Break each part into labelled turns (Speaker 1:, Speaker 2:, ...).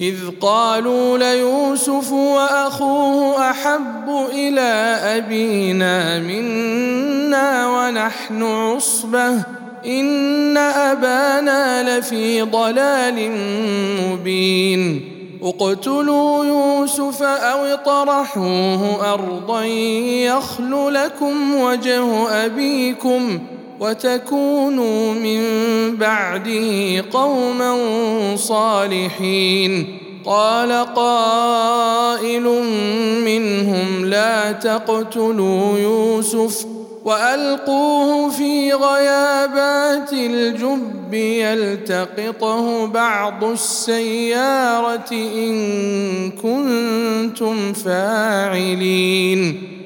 Speaker 1: إذ قالوا ليوسف وأخوه أحب إلى أبينا منا ونحن عصبة إن أبانا لفي ضلال مبين اقتلوا يوسف أو اطرحوه أرضا يخل لكم وجه أبيكم ۖ وتكونوا من بعده قوما صالحين قال قائل منهم لا تقتلوا يوسف والقوه في غيابات الجب يلتقطه بعض السياره ان كنتم فاعلين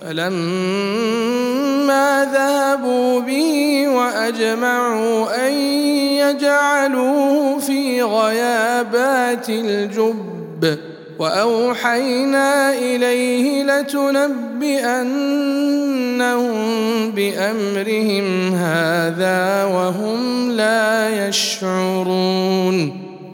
Speaker 1: فلما ذهبوا به واجمعوا ان يجعلوه في غيابات الجب واوحينا اليه لتنبئنهم بامرهم هذا وهم لا يشعرون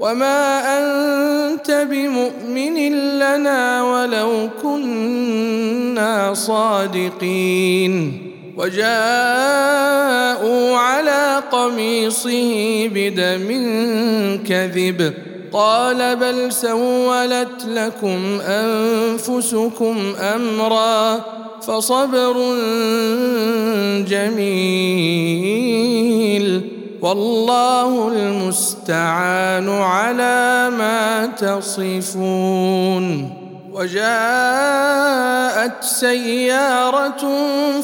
Speaker 1: وما انت بمؤمن لنا ولو كنا صادقين وجاءوا على قميصه بدم كذب قال بل سولت لكم انفسكم امرا فصبر جميل والله المستعان على ما تصفون وجاءت سياره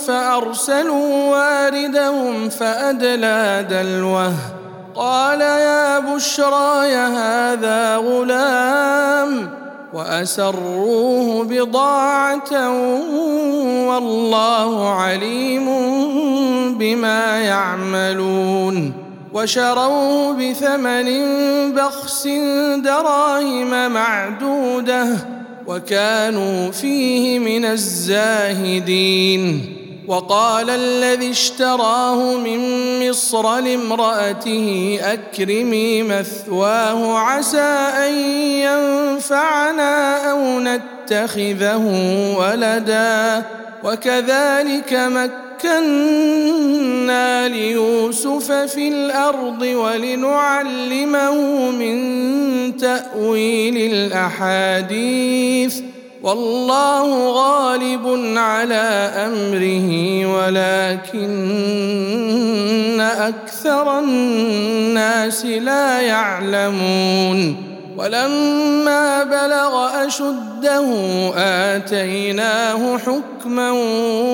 Speaker 1: فارسلوا واردهم فادلى دلوه قال يا بشرى يا هذا غلام واسروه بضاعه والله عليم بما يعملون وشروه بثمن بخس دراهم معدوده وكانوا فيه من الزاهدين وقال الذي اشتراه من مصر لامرأته أكرمي مثواه عسى أن ينفعنا أو نتخذه ولدا وكذلك مك مكنا ليوسف في الارض ولنعلمه من تاويل الاحاديث والله غالب على امره ولكن اكثر الناس لا يعلمون ولما بلغ أشده آتيناه حكما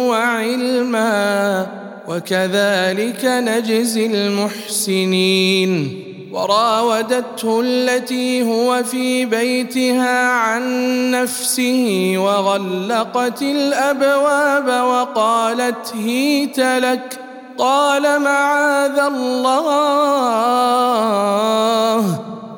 Speaker 1: وعلما وكذلك نجزي المحسنين وراودته التي هو في بيتها عن نفسه وغلقت الابواب وقالت هيت لك قال معاذ الله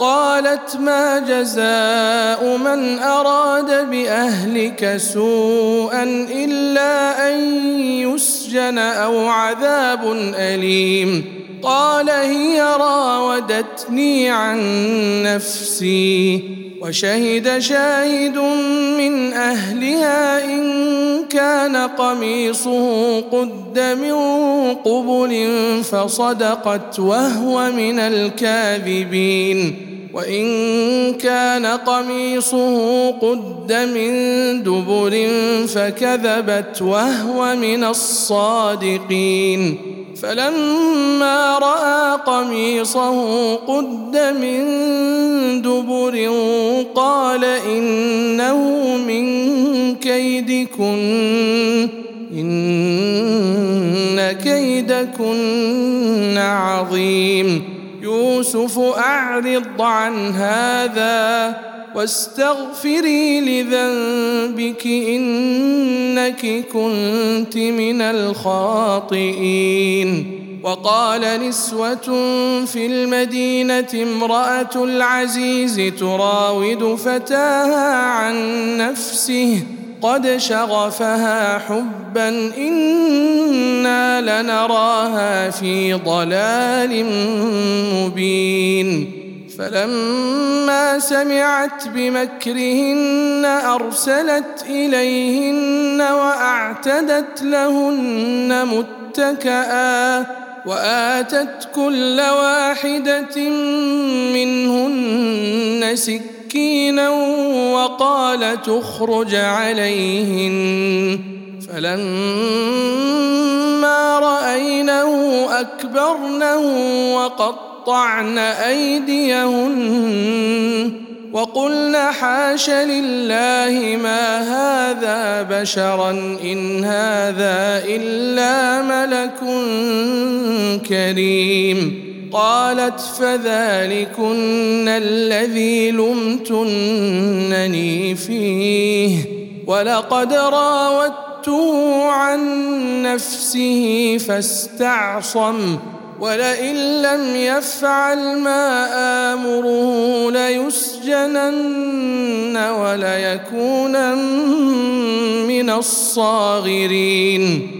Speaker 1: قالت ما جزاء من اراد باهلك سوءا الا ان يسجن او عذاب اليم قال هي راودتني عن نفسي وشهد شاهد من اهلها ان كان قميصه قد من قبل فصدقت وهو من الكاذبين وان كان قميصه قد من دبر فكذبت وهو من الصادقين فلما راى قميصه قد من دبر قال انه من كيدكن ان كيدكن عظيم يوسف اعرض عن هذا واستغفري لذنبك انك كنت من الخاطئين وقال نسوه في المدينه امراه العزيز تراود فتاها عن نفسه قد شغفها حبا انا لنراها في ضلال مبين فلما سمعت بمكرهن ارسلت اليهن واعتدت لهن متكئا واتت كل واحده منهن سكا مسكينا وقال تخرج عليهن فلما رأينه أكبرنه وقطعن أيديهن وقلن حاش لله ما هذا بشرا إن هذا إلا ملك كريم قالت فذلكن الذي لمتنني فيه ولقد راودته عن نفسه فاستعصم ولئن لم يفعل ما امره ليسجنن وليكونن من الصاغرين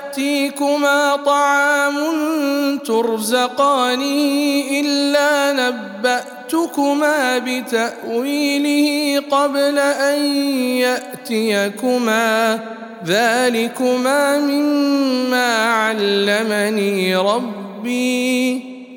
Speaker 1: ياتيكما طعام ترزقاني الا نباتكما بتاويله قبل ان ياتيكما ذلكما مما علمني ربي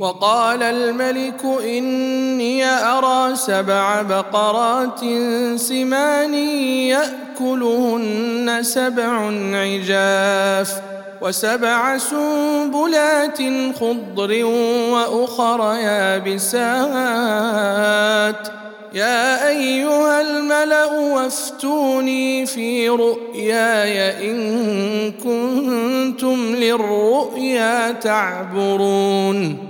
Speaker 1: وقال الملك إني أرى سبع بقرات سمان يأكلهن سبع عجاف وسبع سنبلات خضر وأخر يابسات يا أيها الملأ وافتوني في رؤياي إن كنتم للرؤيا تعبرون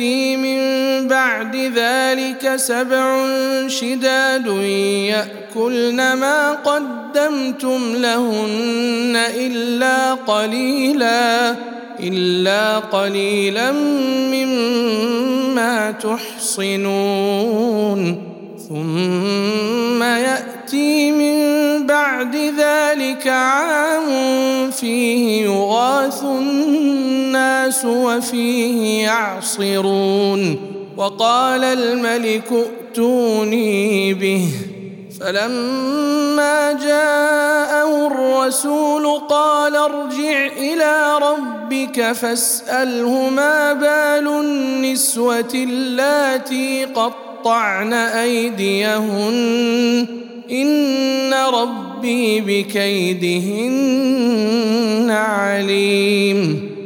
Speaker 1: ياتي من بعد ذلك سبع شداد ياكلن ما قدمتم لهن الا قليلا الا قليلا مما تحصنون ثم ياتي من بعد ذلك عام فيه يغاث الناس وفيه يعصرون وقال الملك ائتوني به فلما جاءه الرسول قال ارجع الى ربك فاساله ما بال النسوه اللاتي قطعن ايديهن ان ربي بكيدهن عليم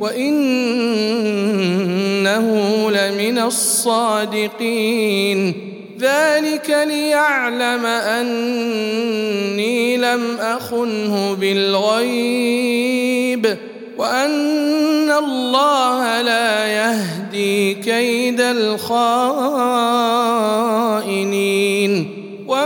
Speaker 1: وإنه لمن الصادقين ذلك ليعلم أني لم أخنه بالغيب وأن الله لا يهدي كيد الخائنين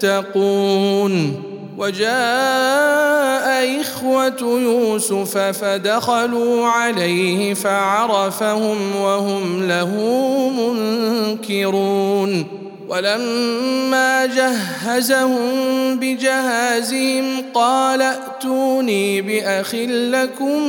Speaker 1: تتقون وجاء إخوة يوسف فدخلوا عليه فعرفهم وهم له منكرون ولما جهزهم بجهازهم قال ائتوني بأخ لكم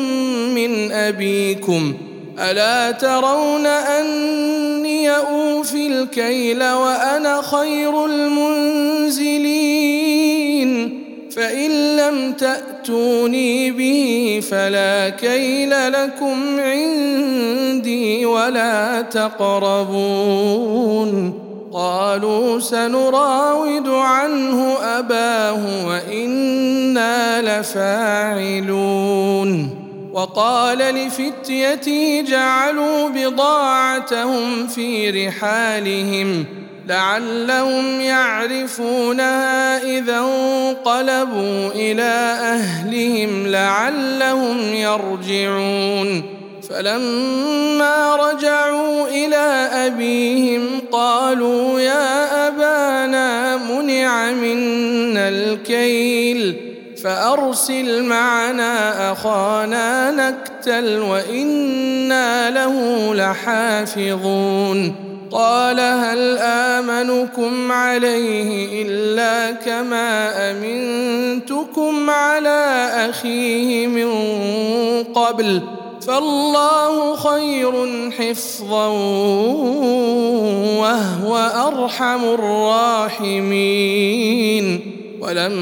Speaker 1: من أبيكم ۖ ألا ترون أني أوفي الكيل وأنا خير المنزلين فإن لم تأتوني به فلا كيل لكم عندي ولا تقربون قالوا سنراود عنه أباه وإنا لفاعلون وقال لفتيتي جعلوا بضاعتهم في رحالهم لعلهم يعرفونها اذا انقلبوا الى اهلهم لعلهم يرجعون فلما رجعوا الى ابيهم قالوا يا ابانا منع منا الكيل فأرسل معنا أخانا نكتل وإنا له لحافظون قال هل آمنكم عليه إلا كما أمنتكم على أخيه من قبل فالله خير حفظا وهو أرحم الراحمين ولما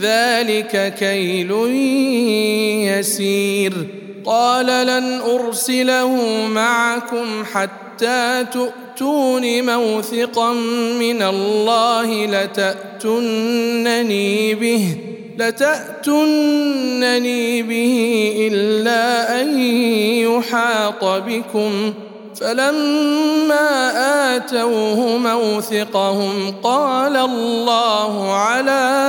Speaker 1: ذلك كيل يسير قال لن ارسله معكم حتى تؤتون موثقا من الله لتاتونني به لتاتونني به الا ان يحاط بكم فلما اتوه موثقهم قال الله على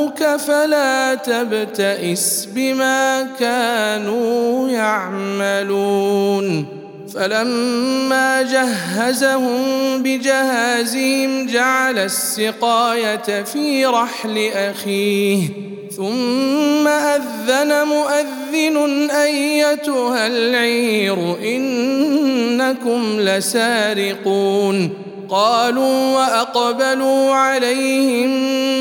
Speaker 1: فلا تبتئس بما كانوا يعملون فلما جهزهم بجهازهم جعل السقايه في رحل اخيه ثم اذن مؤذن ايتها العير انكم لسارقون قالوا واقبلوا عليهم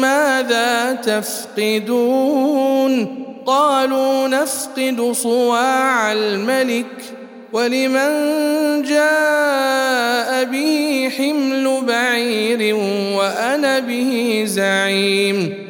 Speaker 1: ماذا تفقدون قالوا نفقد صواع الملك ولمن جاء به حمل بعير وانا به زعيم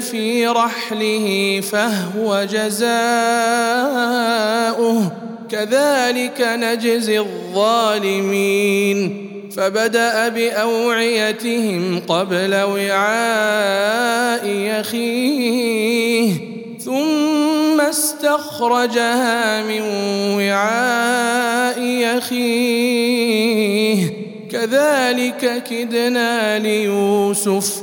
Speaker 1: في رحله فهو جزاؤه كذلك نجزي الظالمين فبدا باوعيتهم قبل وعاء يخيه ثم استخرجها من وعاء يخيه كذلك كدنا ليوسف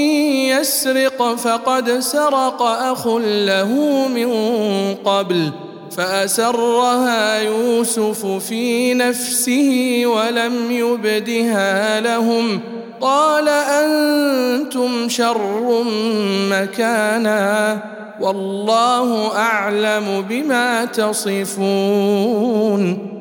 Speaker 1: يسرق فقد سرق اخ له من قبل فاسرها يوسف في نفسه ولم يبدها لهم قال انتم شر مكانا والله اعلم بما تصفون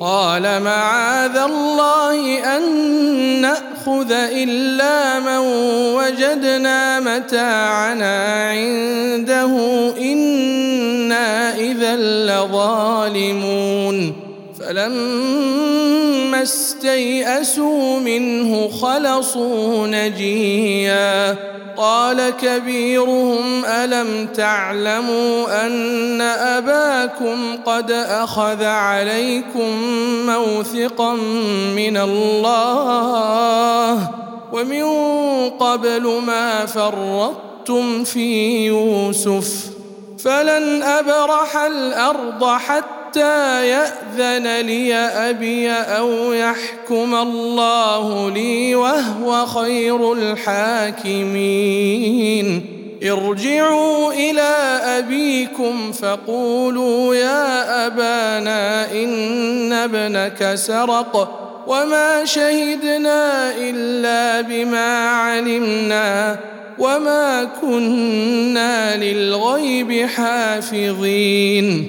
Speaker 1: قال معاذ الله أن نأخذ إلا من وجدنا متاعنا عنده إنا إذا لظالمون فلما استيئسوا منه خلصوا نجيا قال كبيرهم الم تعلموا ان اباكم قد اخذ عليكم موثقا من الله ومن قبل ما فرطتم في يوسف فلن ابرح الارض حتى حتى ياذن لي ابي او يحكم الله لي وهو خير الحاكمين ارجعوا الى ابيكم فقولوا يا ابانا ان ابنك سرق وما شهدنا الا بما علمنا وما كنا للغيب حافظين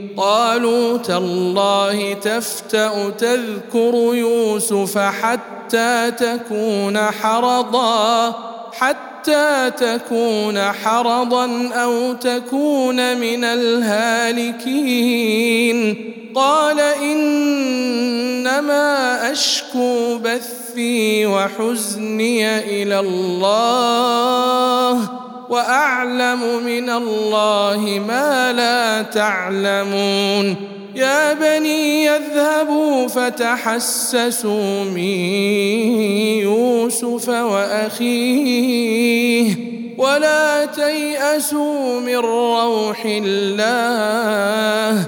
Speaker 1: قالوا تالله تفتأ تذكر يوسف حتى تكون حرضا حتى تكون حرضا أو تكون من الهالكين قال إنما أشكو بثي وحزني إلى الله واعلم من الله ما لا تعلمون يا بني يذهبوا فتحسسوا من يوسف واخيه ولا تياسوا من روح الله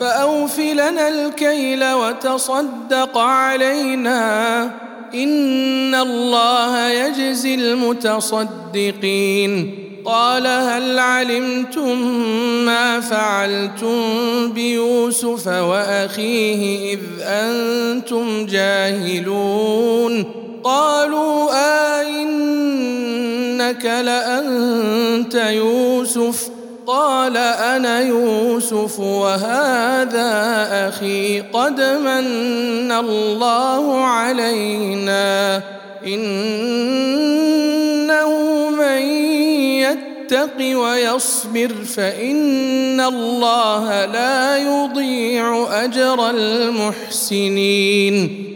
Speaker 1: فأوف لنا الكيل وتصدق علينا إن الله يجزي المتصدقين قال هل علمتم ما فعلتم بيوسف وأخيه إذ أنتم جاهلون قالوا آئنك آه لأنت يوسف ۖ قال انا يوسف وهذا اخي قد من الله علينا انه من يتق ويصبر فان الله لا يضيع اجر المحسنين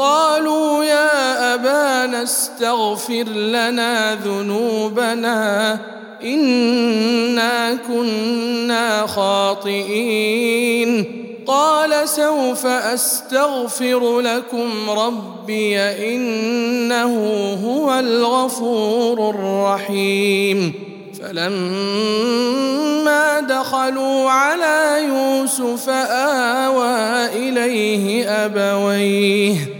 Speaker 1: قالوا يا ابانا استغفر لنا ذنوبنا انا كنا خاطئين قال سوف استغفر لكم ربي انه هو الغفور الرحيم فلما دخلوا على يوسف اوى اليه ابويه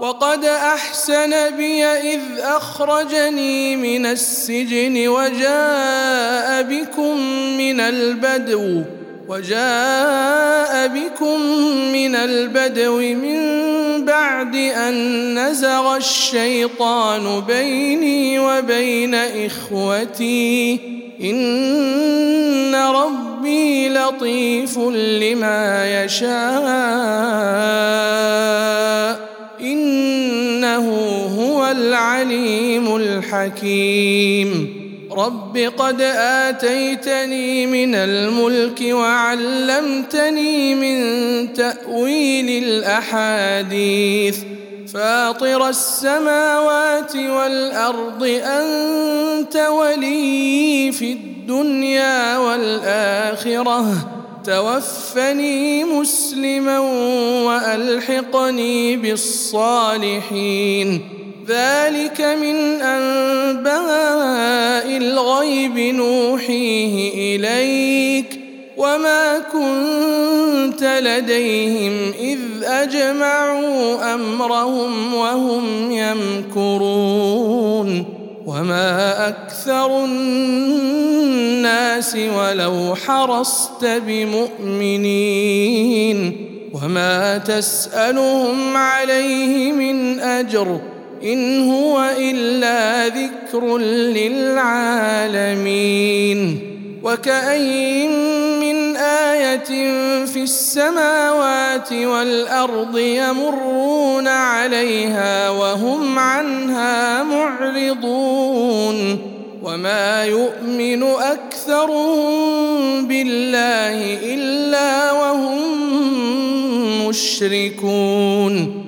Speaker 1: وقد احسن بي اذ اخرجني من السجن وجاء بكم من البدو وجاء بكم من البدو من بعد ان نزغ الشيطان بيني وبين اخوتي ان ربي لطيف لما يشاء العليم الحكيم رب قد اتيتني من الملك وعلمتني من تاويل الاحاديث فاطر السماوات والارض انت ولي في الدنيا والاخره توفني مسلما والحقني بالصالحين ذلك من انباء الغيب نوحيه اليك وما كنت لديهم اذ اجمعوا امرهم وهم يمكرون وما اكثر الناس ولو حرصت بمؤمنين وما تسالهم عليه من اجر ان هو الا ذكر للعالمين وكاين من ايه في السماوات والارض يمرون عليها وهم عنها معرضون وما يؤمن اكثرهم بالله الا وهم مشركون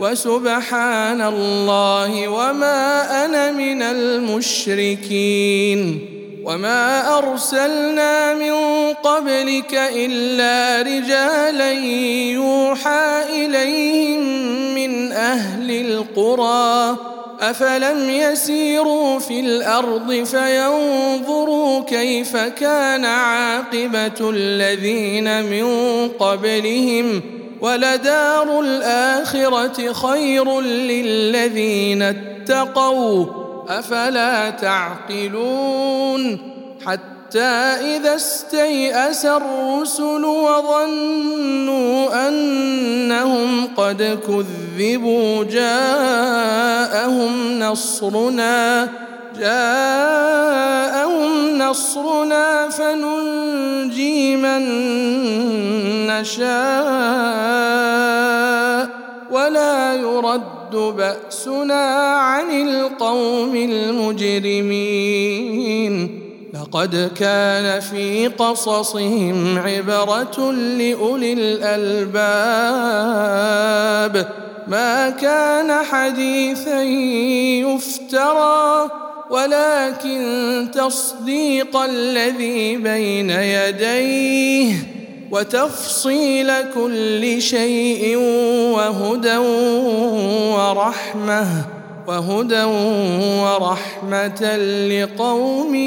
Speaker 1: وسبحان الله وما انا من المشركين وما ارسلنا من قبلك الا رجالا يوحى اليهم من اهل القرى افلم يسيروا في الارض فينظروا كيف كان عاقبه الذين من قبلهم ولدار الآخرة خير للذين اتقوا أفلا تعقلون حتى إذا استيأس الرسل وظنوا أنهم قد كذبوا جاءهم نصرنا جاءهم نصرنا فننجي من نشاء ولا يرد بأسنا عن القوم المجرمين لقد كان في قصصهم عبرة لأولي الألباب ما كان حديثا يفترى ولكن تصديق الذي بين يديه وتفصيل كل شيء وهدى ورحمه وهدى ورحمه لقوم